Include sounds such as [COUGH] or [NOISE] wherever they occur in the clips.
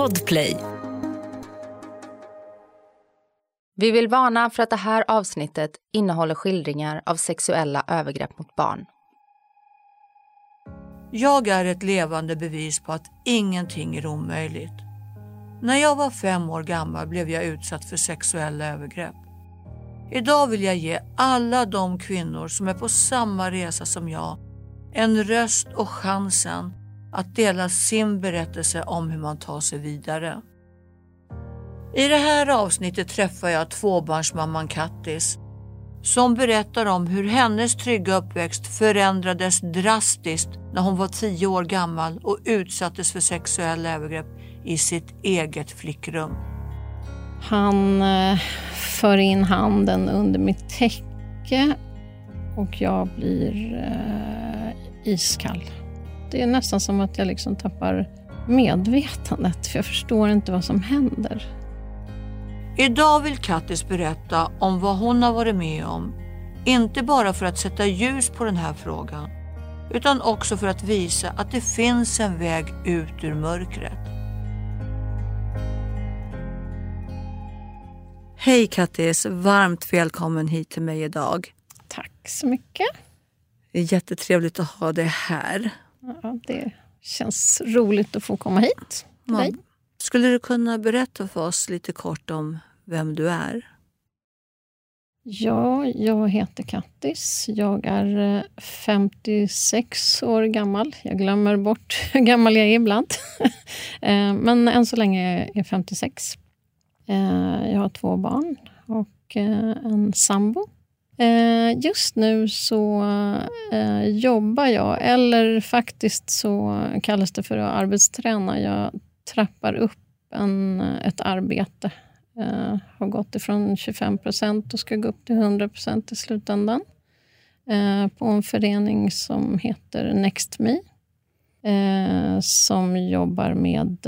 Podplay. Vi vill varna för att det här avsnittet innehåller skildringar av sexuella övergrepp mot barn. Jag är ett levande bevis på att ingenting är omöjligt. När jag var fem år gammal blev jag utsatt för sexuella övergrepp. Idag vill jag ge alla de kvinnor som är på samma resa som jag en röst och chansen att dela sin berättelse om hur man tar sig vidare. I det här avsnittet träffar jag tvåbarnsmamman Kattis som berättar om hur hennes trygga uppväxt förändrades drastiskt när hon var tio år gammal och utsattes för sexuella övergrepp i sitt eget flickrum. Han eh, för in handen under mitt täcke och jag blir eh, iskall. Det är nästan som att jag liksom tappar medvetandet, för jag förstår inte vad som händer. Idag vill Kattis berätta om vad hon har varit med om. Inte bara för att sätta ljus på den här frågan, utan också för att visa att det finns en väg ut ur mörkret. Hej Kattis, varmt välkommen hit till mig idag. Tack så mycket. Det är jättetrevligt att ha dig här. Ja, det känns roligt att få komma hit dig. Skulle du kunna berätta för oss lite kort om vem du är? Ja, jag heter Kattis. Jag är 56 år gammal. Jag glömmer bort [LAUGHS] hur gammal jag är ibland. [LAUGHS] Eh, men än så länge är jag 56. Eh, jag har två barn och eh, en sambo. Eh, just nu så eh, jobbar jag, eller faktiskt så kallas det för att arbetsträna. Jag trappar upp en, eh, ett arbete Uh, har gått ifrån 25 procent och ska gå upp till 100 procent i slutändan. Uh, på en förening som heter NextMe. Uh, som jobbar med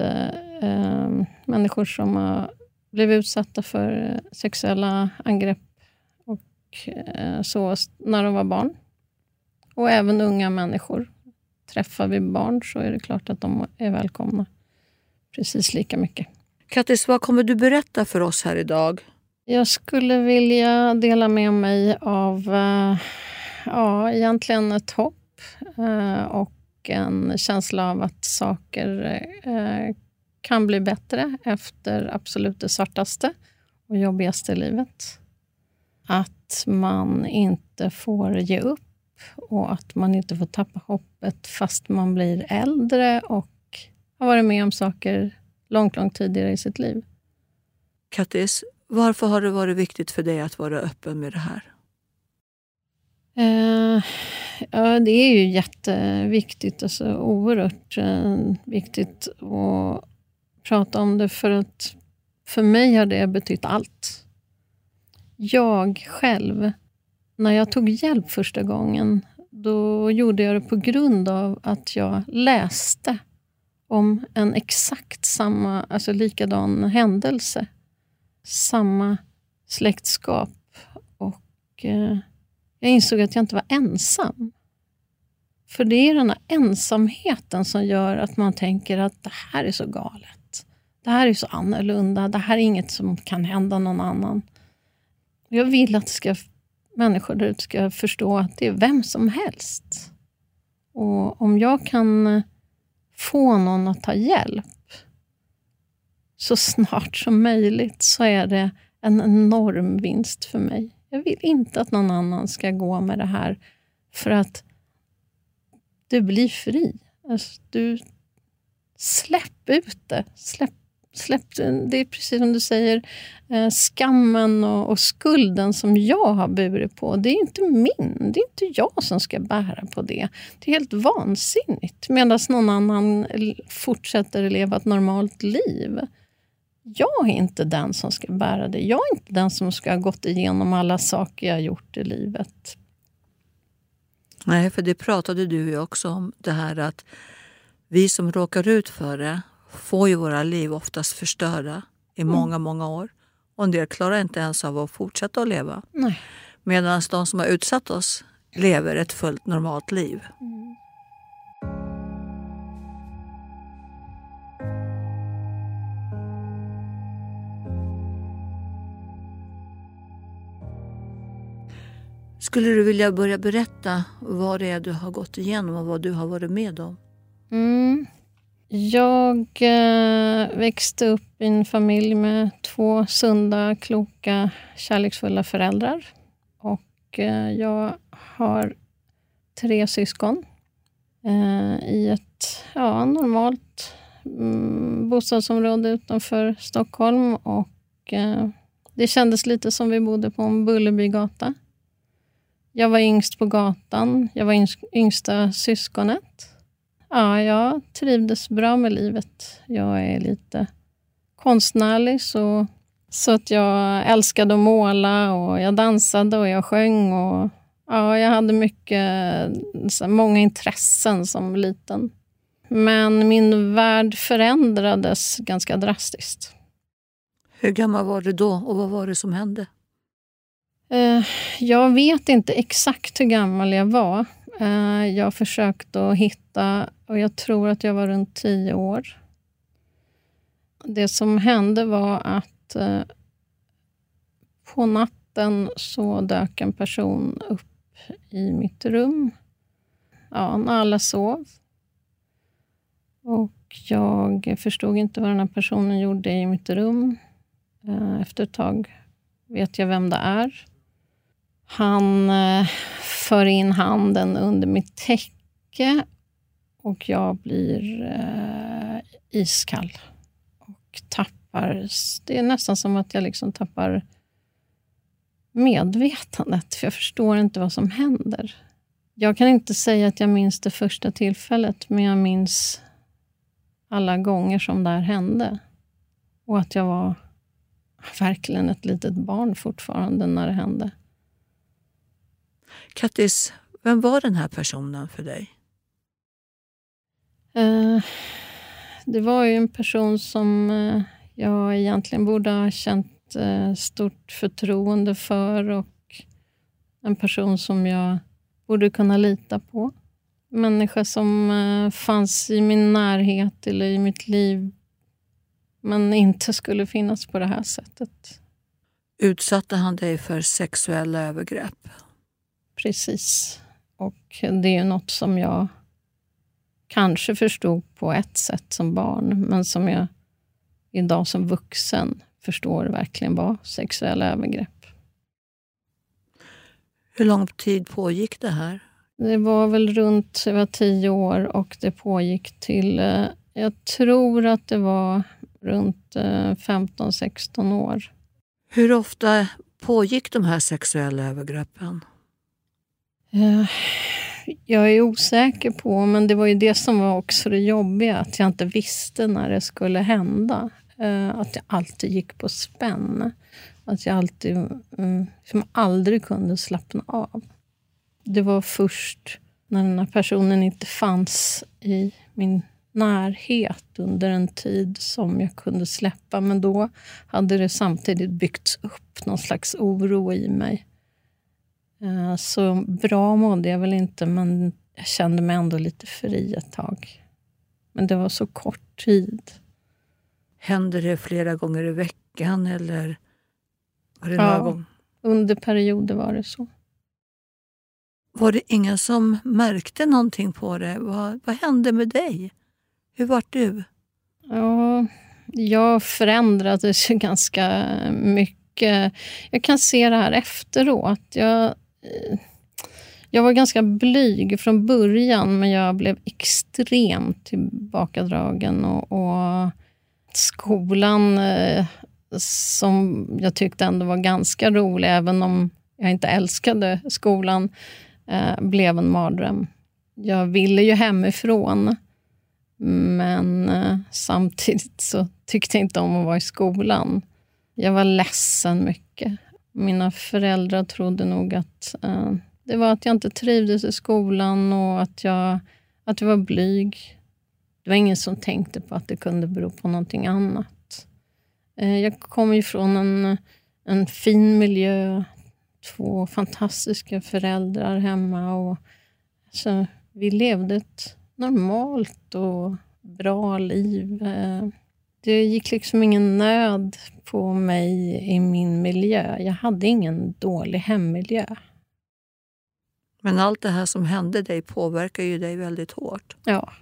människor som har blivit utsatta för sexuella angrepp och så när de var barn. Och även unga människor. Träffar vi barn så är det klart att de är välkomna precis lika mycket. Kattis, vad kommer du berätta för oss här idag? Jag skulle vilja dela med mig av uh, ja, egentligen ett hopp uh, och en känsla av att saker kan bli bättre efter absolut det svartaste och jobbigaste livet. Att man inte får ge upp och att man inte får tappa hoppet fast man blir äldre och har varit med om saker långt, långt tidigare i sitt liv. Kattis, varför har det varit viktigt för dig att vara öppen med det här? Uh, ja, det är ju jätteviktigt, alltså oerhört uh, viktigt att prata om det för att för mig har det betytt allt. Jag själv, när jag tog hjälp första gången, då gjorde jag det på grund av att jag läste om en exakt samma, alltså likadan händelse. Samma släktskap. Och eh, jag insåg att jag inte var ensam. För det är den här ensamheten som gör att man tänker att det här är så galet. Det här är så annorlunda. Det här är inget som kan hända någon annan. Jag vill att ska, människor där ute ska förstå att det är vem som helst. Och om jag kan få någon att ta hjälp så snart som möjligt så är det en enorm vinst för mig. Jag vill inte att någon annan ska gå med det här för att du blir fri. Alltså, du Släpp ut det. Släpp släppt, eh, det är precis som du säger, eh, skammen och, och, skulden som jag har burit på. Det är inte min. Det är inte jag som ska bära på det. Det är helt vansinnigt. Medan någon annan fortsätter leva ett normalt liv. Jag är inte den som ska bära det. Jag är inte den som ska ha gått igenom alla saker jag har gjort i livet. Nej, för det pratade du ju också om. Det här att vi som råkar ut för det får ju våra liv oftast förstörda i mm. många, många år. Och en del klarar inte ens av att fortsätta att leva. Medan de som har utsatt oss lever ett fullt normalt liv. Mm. Skulle du vilja börja berätta vad det är du har gått igenom och vad du har varit med om? Mm. Jag eh, växte upp i en familj med två sunda, kloka, kärleksfulla föräldrar. Och eh, jag har tre syskon eh, i ett ja, normalt mm, bostadsområde utanför Stockholm. Och Det kändes lite som vi bodde på en Bullerbygata. Jag var yngst på gatan. Jag var yngsta syskonet. Ja, jag trivdes bra med livet. Jag är lite konstnärlig, så, så att jag älskade att måla och jag dansade och jag sjöng. Och, ja, jag hade mycket, många intressen som liten. Men min värld förändrades ganska drastiskt. Hur gammal var du då och vad var det som hände? Eh, jag vet inte exakt hur gammal jag var. Eh, jag försökte att hitta, och jag tror att jag var runt tio år. Det som hände var att eh, på natten så dök en person upp i mitt rum. Ja, när alla sov. Och jag förstod inte vad den här personen gjorde i mitt rum. Eh, efter ett tag vet jag vem det är. Han för in handen under mitt täcke och jag blir eh, iskall och tappar... Det är nästan som att jag liksom tappar medvetandet, för jag förstår inte vad som händer. Jag kan inte säga att jag minns det första tillfället, men jag minns alla gånger som det här hände. Och att jag var verkligen ett litet barn fortfarande när det hände. Kattis, vem var den här personen för dig? Uh, det var ju en person som uh, jag egentligen borde ha känt uh, stort förtroende för och en person som jag borde kunna lita på. Människa som fanns i min närhet eller i mitt liv men inte skulle finnas på det här sättet. Utsatte han dig för sexuella övergrepp? Precis. Och det är ju något som jag kanske förstod på ett sätt som barn, men som jag idag som vuxen förstår verkligen var sexuella övergrepp. Hur lång tid pågick det här? Det var väl runt jag var tio år och det pågick till, eh, jag tror att det var runt 15-16 eh, år. Hur ofta pågick de här sexuella övergreppen? Eh, jag är osäker på, men det var ju det som var också det jobbiga, att jag inte visste när det skulle hända. Eh, att jag alltid gick på spänn. Att jag alltid, som aldrig kunde slappna av. Det var först när den här personen inte fanns i min närhet under en tid som jag kunde släppa. Men då hade det samtidigt byggts upp någon slags oro i mig så bra mådde jag väl inte, men jag kände mig ändå lite fri ett tag. Men det var så kort tid. Hände det flera gånger i veckan eller var det ja, gång? under perioder var det så. Var det ingen som märkte någonting på det? Vad, vad hände med dig? Hur var du? Ja, jag förändrades [LAUGHS] ganska mycket. Jag kan se det här efteråt. Jag Eh, jag var ganska blyg från början, men jag blev extremt tillbakadragen. Och, och skolan, eh, som jag tyckte ändå var ganska rolig, även om jag inte älskade skolan, eh, blev en mardröm. Jag ville ju hemifrån, men samtidigt så tyckte jag inte om att vara i skolan. Jag var ledsen mycket. Mina föräldrar trodde nog att eh, det var att jag inte trivdes i skolan och att jag, att jag var blyg. Det var ingen som tänkte på att det kunde bero på någonting annat. Eh, jag kom ifrån en, en fin miljö, två fantastiska föräldrar hemma. Och, så vi levde ett normalt och bra liv. Eh, det gick liksom ingen nöd på mig i min miljö. Jag hade ingen dålig hemmiljö. Men allt det här som hände dig påverkar ju dig väldigt hårt. Ja.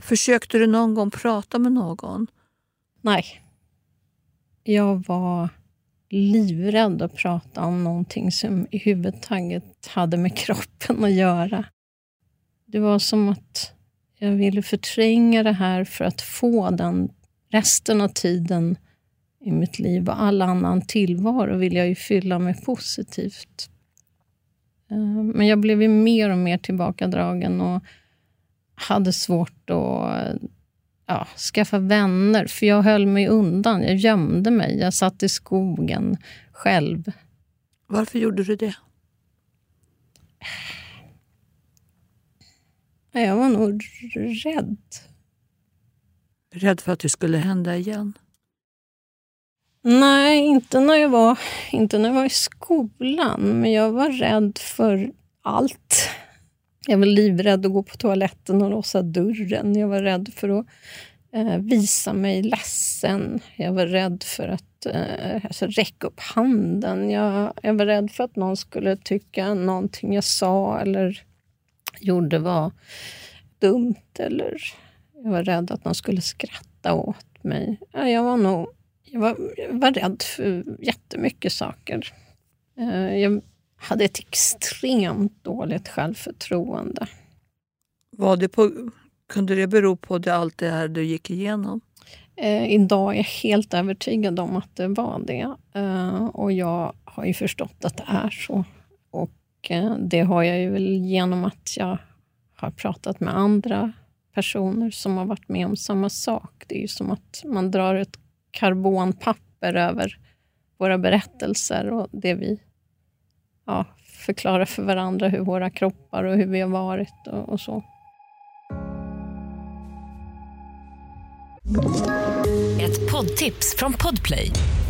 Försökte du någon gång prata med någon? Nej. Jag var livrädd att prata om någonting som i huvudtaget hade med [LAUGHS] kroppen att göra. Det var som att jag ville förtränga det här för att få den resten av tiden i mitt liv och all annan tillvaro vill jag ju fylla med positivt. Eh, men jag blev ju mer och mer tillbakadragen och hade svårt att eh, ja, skaffa vänner, för jag höll mig undan. Jag gömde mig. Jag satt i skogen själv. Varför gjorde du det? Jag var nog rädd. Rädd för att det skulle hända igen? Nej, inte när jag var, inte när jag var i skolan. Men jag var rädd för allt. Jag var livrädd att gå på toaletten och låsa dörren. Jag var rädd för att eh, visa mig ledsen. Jag var rädd för att eh, alltså, räcka upp handen. Jag, jag var rädd för att någon skulle tycka någonting jag sa eller gjorde var dumt. Eller jag var rädd att någon skulle skratta åt mig. Ja, jag var nog jag var, jag var rädd för jättemycket saker. Eh, jag hade ett extremt dåligt självförtroende. Var det på, kunde det bero på det, allt det här du gick igenom? Eh, idag är jag helt övertygad om att det var det. Eh, och jag har ju förstått att det är så. Och det har jag ju väl genom att jag har pratat med andra personer som har varit med om samma sak. Det är ju som att man drar ett karbonpapper över våra berättelser och det vi ja, förklarar för varandra hur våra kroppar och hur vi har varit och, och så. Ett poddtips från Podplay.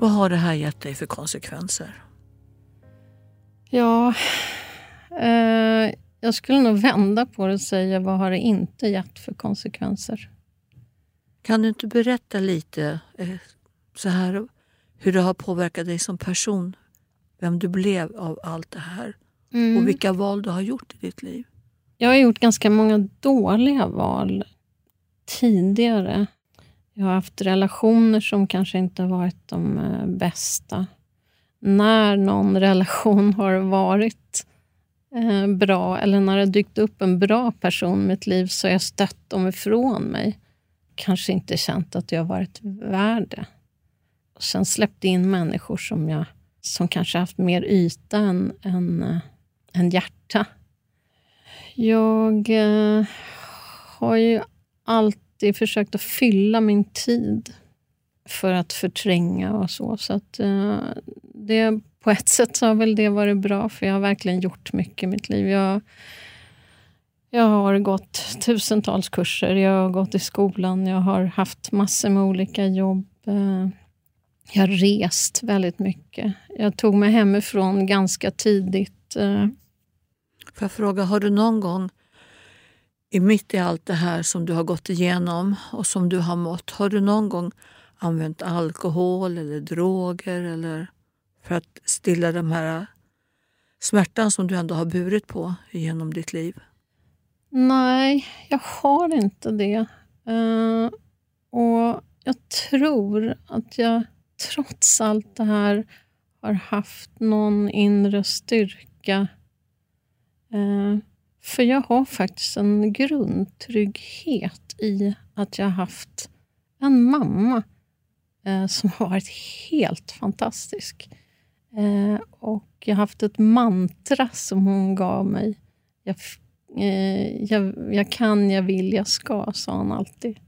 Vad har det här gett dig för konsekvenser? Ja, eh, jag skulle nog vända på det och säga vad har det inte gett för konsekvenser? Kan du inte berätta lite eh, så här hur det har påverkat dig som person? Vem du blev av allt det här mm. och vilka val du har gjort i ditt liv? Jag har gjort ganska många dåliga val tidigare. Jag har haft relationer som kanske inte har varit de eh, bästa när någon [LAUGHS] relation har varit eh, bra eller när det dykt upp en bra person i mitt liv så har jag stött dem ifrån mig. Kanske inte känt att jag varit värd det. Och sen släppte in människor som, jag, som kanske haft mer yta än, än, eh, än hjärta. Jag eh, har ju alltid försökt att fylla min tid för att förtränga och så. Så att, eh, det, på ett sätt så har väl det varit bra, för jag har verkligen gjort mycket i mitt liv. Jag, jag har gått tusentals kurser, jag har gått i skolan, jag har haft massor med olika jobb. Eh, jag har rest väldigt mycket. Jag tog mig hemifrån ganska tidigt. Eh. Får jag fråga, har du någon gång i mitt i allt det här som du har gått igenom och som du har mått, har du någon gång använt alkohol eller droger eller för att stilla den här smärtan som du ändå har burit på genom ditt liv? Nej, jag har inte det. Uh, och jag tror att jag trots allt det här har haft någon inre styrka. Uh, för jag har faktiskt en grundtrygghet i att jag har haft en mamma eh, som har varit helt fantastisk. Eh, och jag har haft ett mantra som hon gav mig. Jag, eh, jag, jag, kan, jag vill, jag ska, sa hon alltid.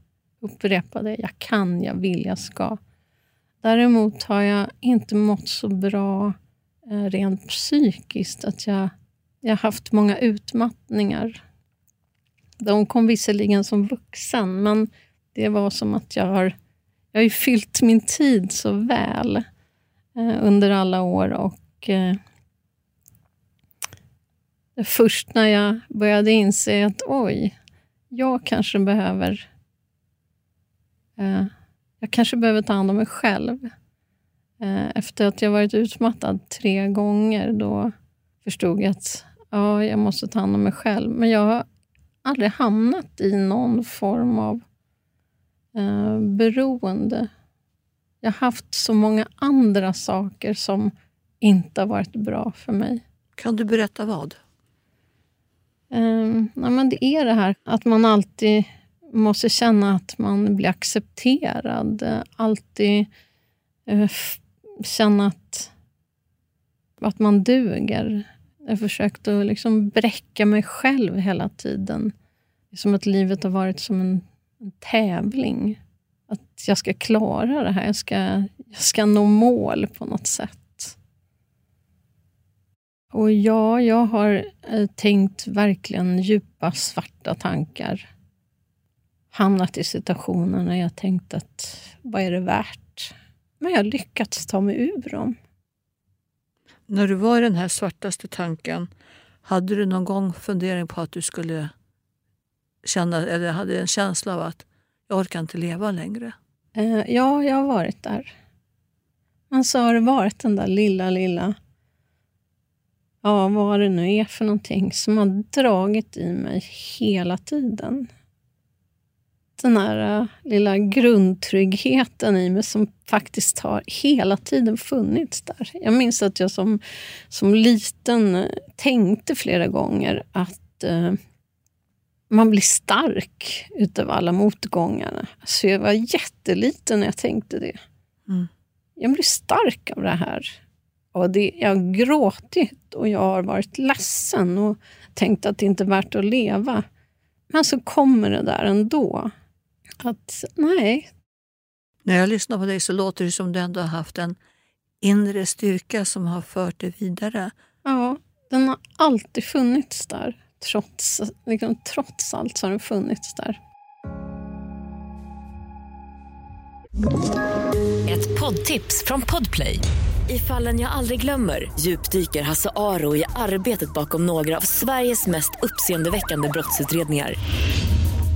Upprepade. Jag kan, jag vill, jag ska. Däremot har jag inte mått så bra eh, rent psykiskt. Att jag, jag har haft många utmattningar. De kom visserligen som vuxen, men det var som att jag har, jag har fyllt min tid så väl eh, under alla år. och eh, Först när jag började inse att oj, jag kanske behöver eh, jag kanske behöver ta hand om mig själv. Eh, efter att jag varit utmattad tre gånger, då förstod jag att ja, jag måste ta hand om mig själv. Men jag har aldrig hamnat i någon form av eh, beroende. Jag har haft så många andra saker som inte har varit bra för mig. Kan du berätta vad? Um, ja, men det är det här att man alltid måste känna att man blir accepterad. Alltid uh, känna att, att man duger. Jag har försökt att liksom bräcka mig själv hela tiden. Det är som att livet har varit som en, en tävling. Att jag ska klara det här. Jag ska, jag ska nå mål på något sätt. Och ja, jag har eh, tänkt verkligen djupa svarta tankar. Hamnat i situationer när jag tänkt att vad är det värt? Men jag har lyckats ta mig ur dem. När du var i den här svartaste tanken, hade du någon gång fundering på att du skulle känna, eller hade en känsla av att jag orkar inte leva längre? Eh, ja, jag har varit där. Men så har det varit den där lilla, lilla ja, vad det nu är för någonting som har dragit i mig hela tiden. Den här uh, lilla grundtryggheten i mig som faktiskt har hela tiden funnits där. Jag minns att jag som, som liten uh, tänkte flera gånger att uh, man blir stark utav alla motgångarna. Så jag var jätteliten när jag tänkte det. Mm. Jag blir stark av det här. Och det, jag har gråtit och jag har varit ledsen och tänkt att det inte är värt att leva. Men så kommer det där ändå. Att nej. När jag lyssnar på dig så låter det som du ändå har haft en inre styrka som har fört dig vidare. Ja, den har alltid funnits där. Trots, liksom, trots allt så har den funnits där. Ett poddtips från Podplay. I fallen jag aldrig glömmer djupdyker Hasse Aro i arbetet bakom några av Sveriges mest uppseendeväckande brottsutredningar.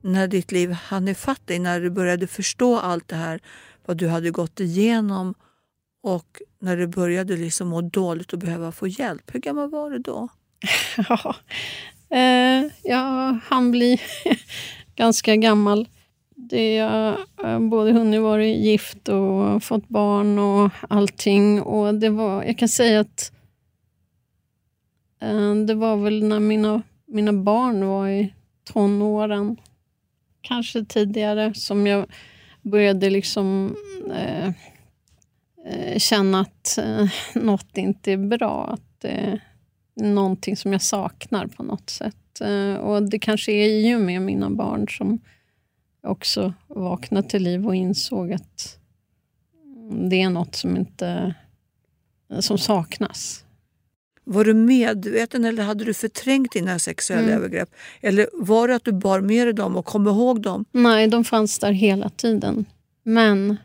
när ditt liv hann ifatt dig? När du började förstå allt det här, vad du hade gått igenom och när du började liksom må dåligt och behöva få hjälp. Hur gammal var du då? [LAUGHS] Ja, eh, jag hann bli [LAUGHS] ganska gammal. Det, jag har eh, både hunnit vara gift och fått barn och allting. Och det var, jag kan säga att Eh, det var väl när mina, mina barn var i tonåren, kanske tidigare, som jag började liksom eh, eh, känna att eh, något inte är bra. Att det är någonting som jag saknar på något sätt. Eh, och Det kanske är i och med mina barn som också vaknade till liv och insåg att det är något som inte som saknas. Var du medveten eller hade du förträngt dina sexuella mm. övergrepp? Eller var det att du bar med dig dem och kom ihåg dem? Nej, de fanns där hela tiden. Men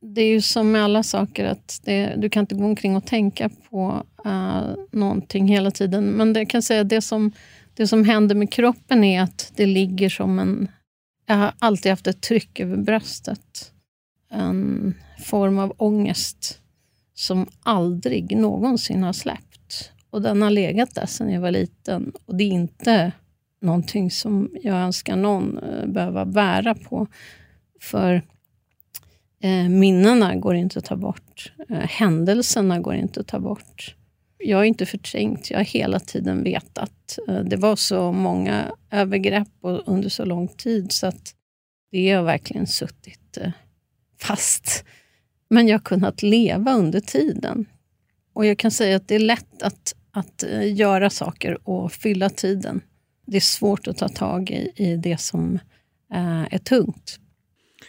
det är ju som med alla saker, att det, du kan inte gå omkring och tänka på uh, någonting hela tiden. Men det, jag kan säga det som, det som händer med kroppen är att det ligger som en... Jag har alltid haft ett tryck över bröstet. En form av ångest som aldrig någonsin har släppt. Och den har legat där sedan jag var liten. Och det är inte någonting som jag önskar någon eh, behöva bära på. För eh, minnena går inte att ta bort. Eh, händelserna går inte att ta bort. Jag har inte förträngt, jag har hela tiden vetat. Eh, det var så många övergrepp under så lång tid så att det har verkligen suttit eh, fast. Men jag har kunnat leva under tiden. Och jag kan säga att det är lätt att, att eh, göra saker och fylla tiden. Det är svårt att ta tag i, i det som äh, är tungt.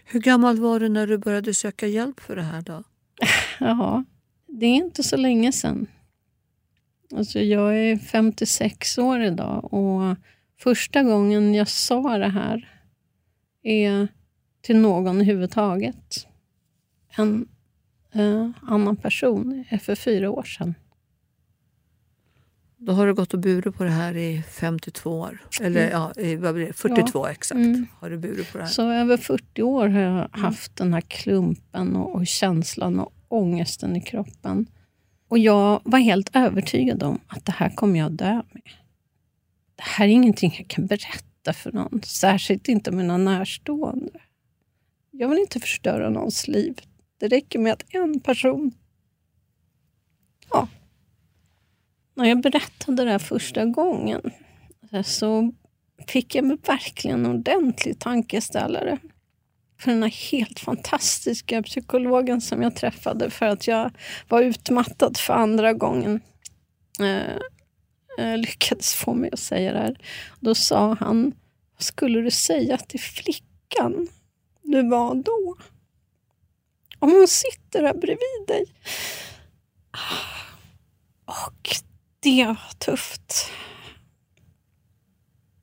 Hur gammal var du när du började söka hjälp för det här? då? [LAUGHS] ja, det är inte så länge sedan. Alltså jag är 56 år idag och första gången jag sa det här är till någon överhuvudtaget. En eh, annan person är för fyra år sedan. Då har du gått och burit på det här i 52 år. Eller mm. ja, i, vad blir det? 42 ja. exakt. Mm. har du burit på det här. Så över 40 år har jag mm. haft den här klumpen och, och känslan och ångesten i kroppen. Och jag var helt övertygad om att det här kommer jag dö med. Det här är ingenting jag kan berätta för någon, särskilt inte mina närstående. Jag vill inte förstöra någons liv. Det räcker med att en person... Ja. När jag berättade det här första gången så fick jag mig verkligen en ordentlig tankeställare för den här helt fantastiska psykologen som jag träffade för att jag var utmattad för andra gången. Eh, eh lyckades få mig att säga det här. Då sa han, vad skulle du säga till flickan du var då? Om hon sitter här bredvid dig. Ah, och det var tufft.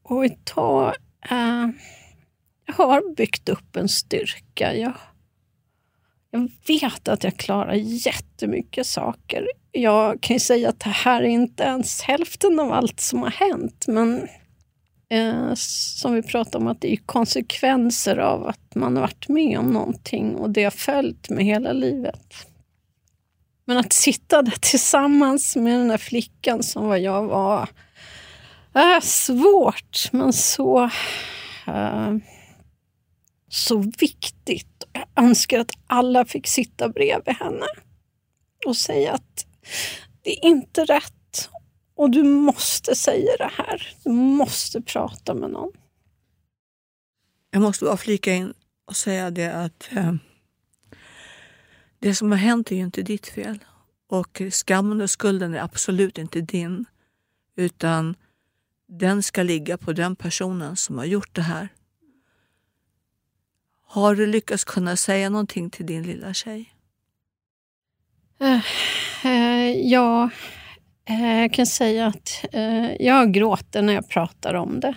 Och idag... Eh, jag har byggt upp en styrka. Jag, jag vet att jag klarar jättemycket saker. Jag kan ju säga att det här är inte ens hälften av allt som har hänt, men eh, som vi pratade om, att det är konsekvenser av att man har varit med om någonting och det har följt med hela livet. Men att sitta där tillsammans med den där flickan som var jag var, är svårt, men så uh, så viktigt. Jag önskar att alla fick sitta bredvid henne och säga att det är inte rätt och du måste säga det här. Du måste prata med någon. Jag måste bara flika in och säga det att eh, det som har hänt är ju inte ditt fel. Och skammen och skulden är absolut inte din. Utan den ska ligga på den personen som har gjort det här. Har du lyckats kunna säga någonting till din lilla tjej? Uh, uh, ja, uh, jag kan säga att jag gråter när jag pratar om det.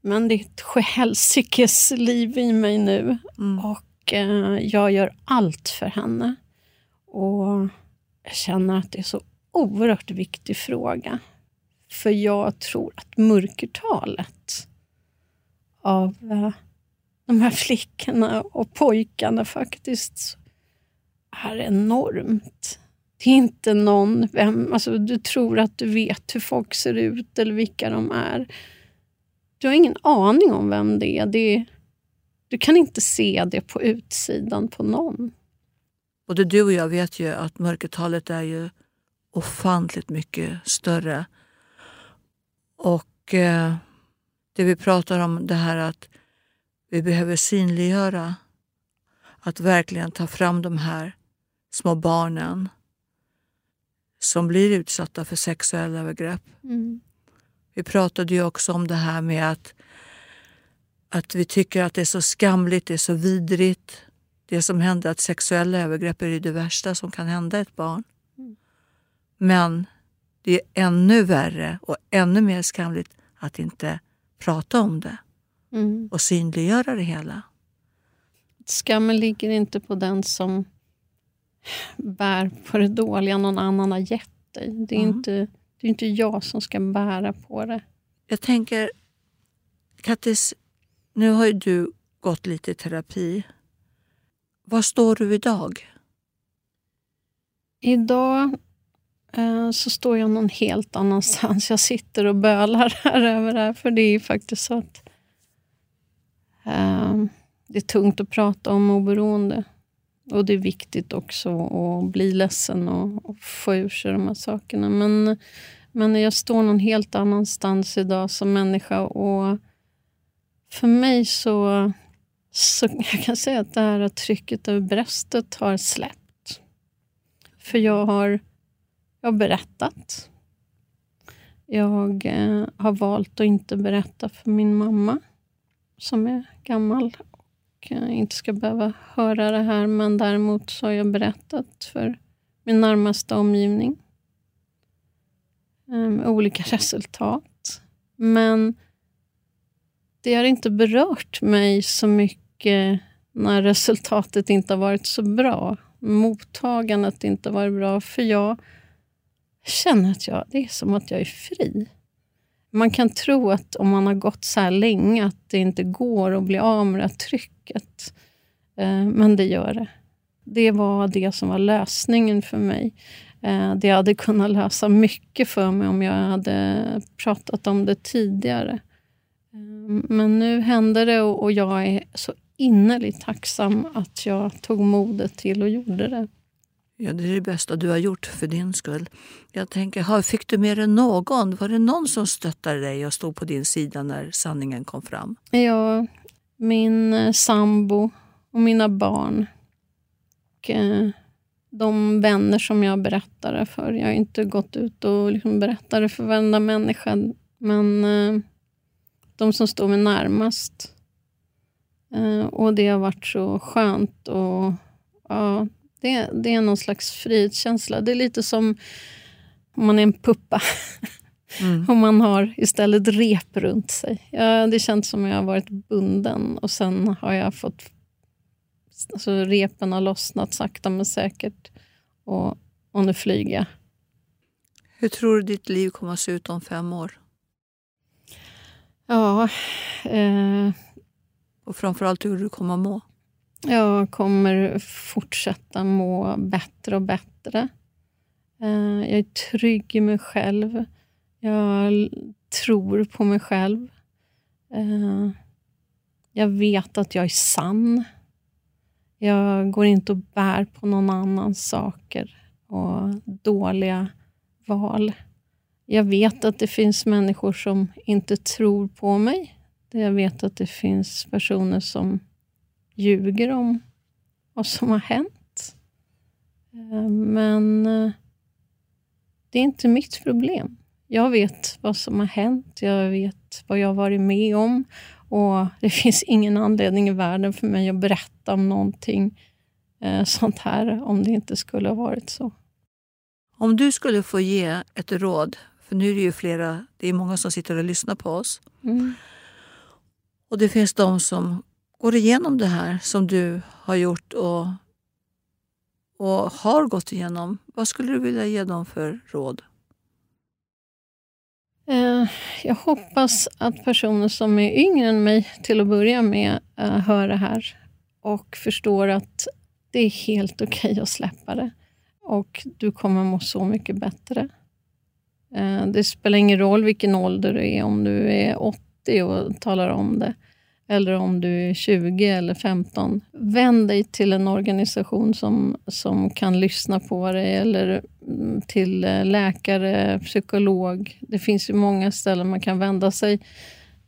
Men det är ett sjuhelsikes liv i mig nu mm. och Eh, jag gör allt för henne. Och jag känner att det är så oerhört viktig fråga. För jag tror att mörkertalet av eh, de här flickorna och pojkarna faktiskt är enormt. Det är inte någon, vem, alltså du tror att du vet hur folk ser ut eller vilka de är. Du har ingen aning om vem det är. Det du kan inte se det på utsidan på någon. Både du och jag vet ju att mörkertalet är ju ofantligt mycket större. Och eh, det vi pratar om, det här att vi behöver synliggöra att verkligen ta fram de här små barnen som blir utsatta för sexuella övergrepp. Mm. Vi pratade ju också om det här med att, att vi tycker att det är så skamligt, det är så vidrigt. Det som händer, att sexuella övergrepp är det värsta som kan hända ett barn. Men det är ännu värre och ännu mer skamligt att inte prata om det mm. och synliggöra det hela. Skammen ligger inte på den som bär på det dåliga någon annan har gett dig. Det är, mm. inte, det är inte jag som ska bära på det. Jag tänker, Kattis, nu har ju du gått lite i terapi. Var står du idag? Idag eh, så står jag någon helt annanstans. Jag sitter och bölar [LAUGHS] här över det här. För det är faktiskt så att eh, det är tungt att prata om oberoende. Och det är viktigt också att bli ledsen och, och få ur sig de här sakerna. Men, men jag står någon helt annanstans idag som människa. Och för mig så, så [LAUGHS] jag kan säga att det här trycket över bröstet har släppt. För jag har, jag har berättat. Jag eh, har valt att inte berätta för min mamma, som är gammal och eh, inte ska behöva höra det här. Men däremot så har jag berättat för min närmaste omgivning. Eh, med olika [LAUGHS] resultat. Men det har inte berört mig så mycket när resultatet inte har varit så bra. Mottagandet inte har varit bra. För jag känner att jag, det är som att jag är fri. Man kan tro att om man har gått så här länge att det inte går att bli av med det här trycket. Eh, men det gör det. Det var det som var lösningen för mig. Eh, det hade kunnat lösa mycket för mig om jag hade pratat om det tidigare. Eh, men nu hände det och jag är så innerligt tacksam att jag tog modet till och gjorde det. Ja, det är det bästa du har gjort för din skull. Jag tänker, fick du med dig någon? Var det någon som stöttade dig och stod på din sida när sanningen kom fram? Ja, min eh, sambo och mina barn. Och, eh, de vänner som jag berättade för. Jag har inte gått ut och liksom berättade för varenda människa. Men eh, de som står mig närmast. och det har varit så skönt. Och ja, det, det är någon slags frihetskänsla. Det är lite som om man är en puppa. [LAUGHS] Mm. och man har istället rep runt sig. Ja, det känns som att jag har varit bunden och sen har jag fått... Alltså repen har lossnat sakta men säkert och, och nu flyger jag. Hur tror du ditt liv kommer att se ut om fem år? Ja... Eh, och framförallt hur du kommer må? Jag kommer fortsätta må bättre och bättre. Eh, jag är trygg i mig själv. Jag tror på mig själv. Eh, jag vet att jag är sann. Jag går inte och bär på någon annans saker och dåliga val. Jag vet att det finns människor som inte tror på mig. Jag vet att det finns personer som ljuger om vad som har hänt. Eh, men eh, det är inte mitt problem. Jag vet vad som har hänt, jag vet vad jag har varit med om och det [LAUGHS] finns ingen anledning i världen för mig att berätta om någonting eh, sånt här om det inte skulle ha varit så. Om du skulle få ge ett råd, för nu är det ju flera, det är många som sitter och lyssnar på oss. Mm. Och det finns de som går igenom det här som du har gjort och, och har gått igenom, vad skulle du vilja ge dem för råd? Eh, jag hoppas att personer som är yngre än mig till att börja med eh, hör det här och förstår att det är helt okej okay att släppa det. Och du kommer må så mycket bättre. Eh, det spelar ingen roll vilken ålder du är, om du är 80 och talar om det eller om du är 20 eller 15. Vänd dig till en organisation som, som kan lyssna på dig eller mm, till eh, läkare, psykolog. Det finns ju många ställen man kan vända sig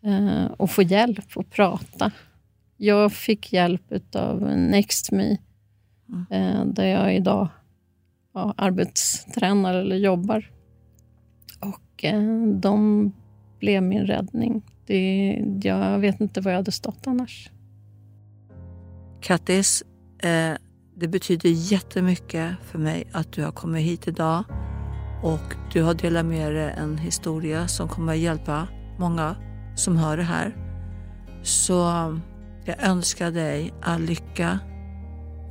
eh, och få hjälp och prata. Jag fick hjälp av NextMe, eh, där jag idag ja, arbetstränar eller jobbar. Och eh, de blev min räddning. Det, jag vet inte var jag hade stått annars. Kattis, eh, det betyder jättemycket för mig att du har kommit hit idag och du har delat med dig en historia som kommer att hjälpa många som hör det här. Så jag önskar dig all lycka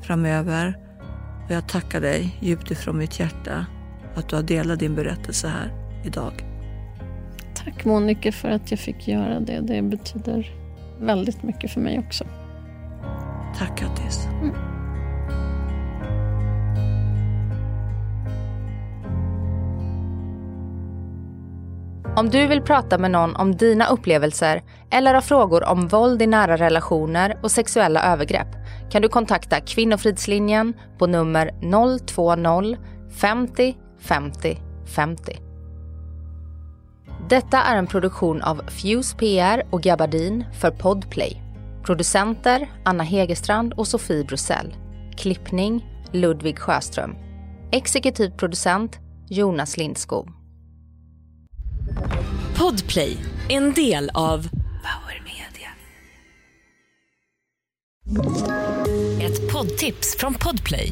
framöver och jag tackar dig djupt ifrån mitt hjärta att du har delat din berättelse här idag. Tack Monica för att jag fick göra det. Det betyder väldigt mycket för mig också. Tack Kattis. Mm. Om du vill prata med någon om dina upplevelser eller har frågor om våld i nära relationer och sexuella övergrepp kan du kontakta Kvinnofridslinjen på nummer 020 50 50 50. Detta är en produktion av Fuse PR och Gabardin för Podplay. Producenter Anna Hegerstrand och Sofie Brussell. Klippning Ludvig Sjöström. Exekutiv producent Jonas Lindskog. Podplay, en del av Power Media. Ett poddtips från Podplay.